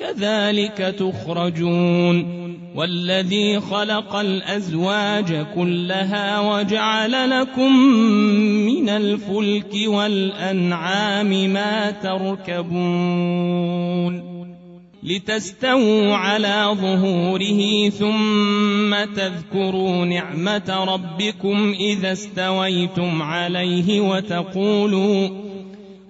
كذلك تخرجون والذي خلق الأزواج كلها وجعل لكم من الفلك والأنعام ما تركبون لتستووا على ظهوره ثم تذكروا نعمة ربكم إذا استويتم عليه وتقولوا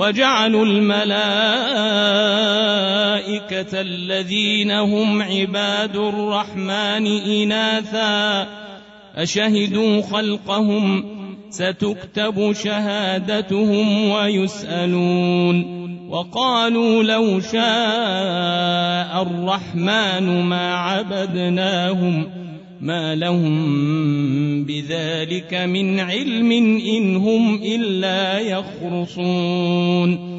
وجعلوا الملائكة الذين هم عباد الرحمن إناثا أشهدوا خلقهم ستكتب شهادتهم ويسألون وقالوا لو شاء الرحمن ما عبدناهم ما لهم بذلك من علم إن هم إلا يخرصون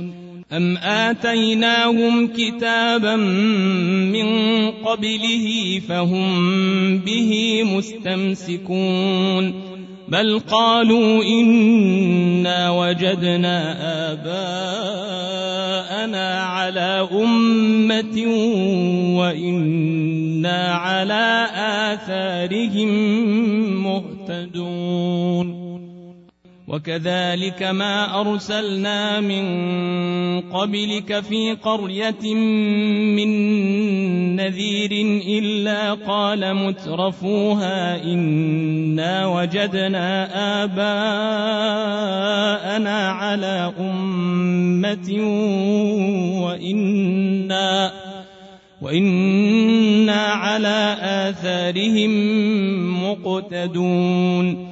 أم آتيناهم كتابا من قبله فهم به مستمسكون بل قالوا إنا وجدنا آباءنا على أمة وإنا على آثارهم مهتدون وكذلك ما أرسلنا من قبلك في قرية من نذير إلا قال مترفوها إنا وجدنا آباءنا على أمة وإنا وإنا على آثارهم مقتدون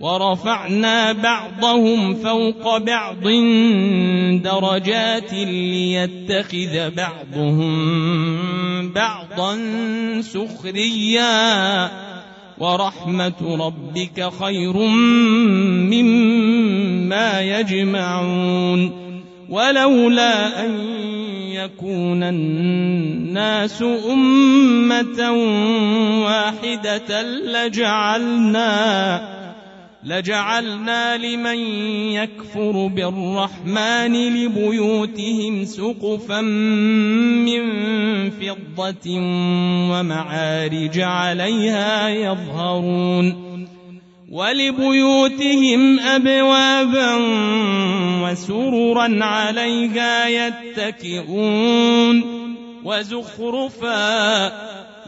ورفعنا بعضهم فوق بعض درجات ليتخذ بعضهم بعضا سخريا. ورحمة ربك خير مما يجمعون. ولولا أن يكون الناس أمة واحدة لجعلنا لجعلنا لمن يكفر بالرحمن لبيوتهم سقفا من فضة ومعارج عليها يظهرون ولبيوتهم أبوابا وسررا عليها يتكئون وزخرفا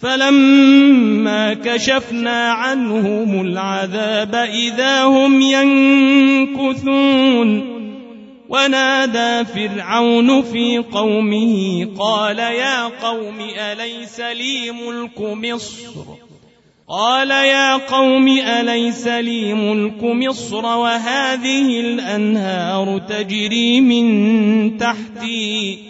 فلما كشفنا عنهم العذاب إذا هم ينكثون. ونادى فرعون في قومه قال يا قوم أليس لي ملك مصر؟ قال يا قوم أليس لي ملك مصر وهذه الأنهار تجري من تحتي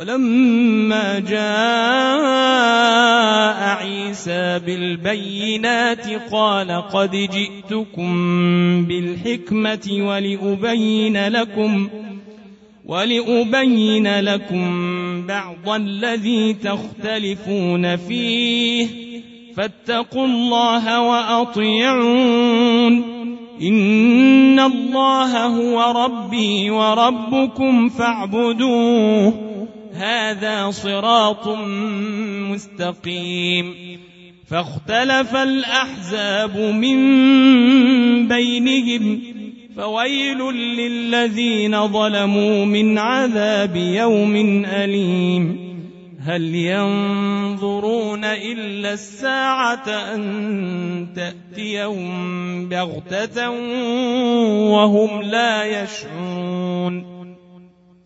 ولما جاء عيسى بالبينات قال قد جئتكم بالحكمة ولأبين لكم ولأبين لكم بعض الذي تختلفون فيه فاتقوا الله وأطيعون إن الله هو ربي وربكم فاعبدوه هذا صراط مستقيم. فاختلف الأحزاب من بينهم فويل للذين ظلموا من عذاب يوم أليم. هل ينظرون إلا الساعة أن تأتيهم بغتة وهم لا يشعرون؟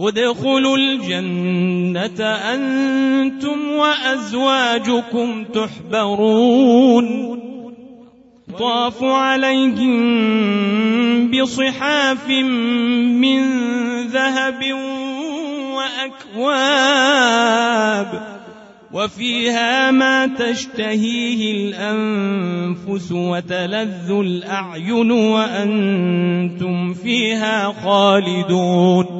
ادخلوا الجنة أنتم وأزواجكم تحبرون. طاف عليهم بصحاف من ذهب وأكواب وفيها ما تشتهيه الأنفس وتلذ الأعين وأنتم فيها خالدون.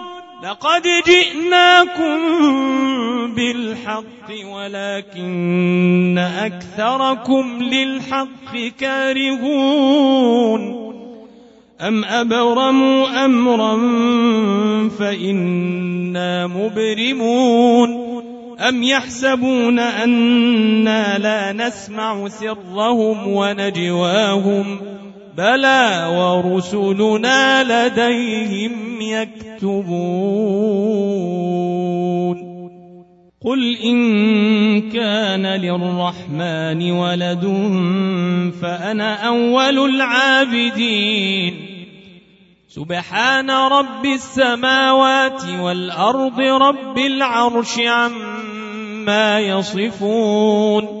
لقد جئناكم بالحق ولكن أكثركم للحق كارهون. أم أبرموا أمرا فإنا مبرمون. أم يحسبون أنا لا نسمع سرهم ونجواهم ۖ. بلى ورسلنا لديهم يكتبون. قل إن كان للرحمن ولد فأنا أول العابدين. سبحان رب السماوات والأرض رب العرش عما يصفون.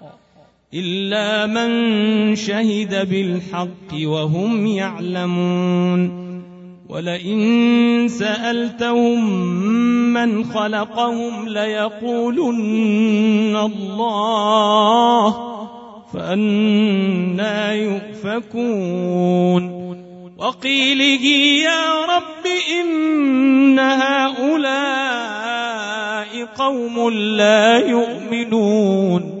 إلا من شهد بالحق وهم يعلمون. ولئن سألتهم من خلقهم ليقولن الله فأنا يؤفكون. وقيله يا رب إن هؤلاء قوم لا يؤمنون.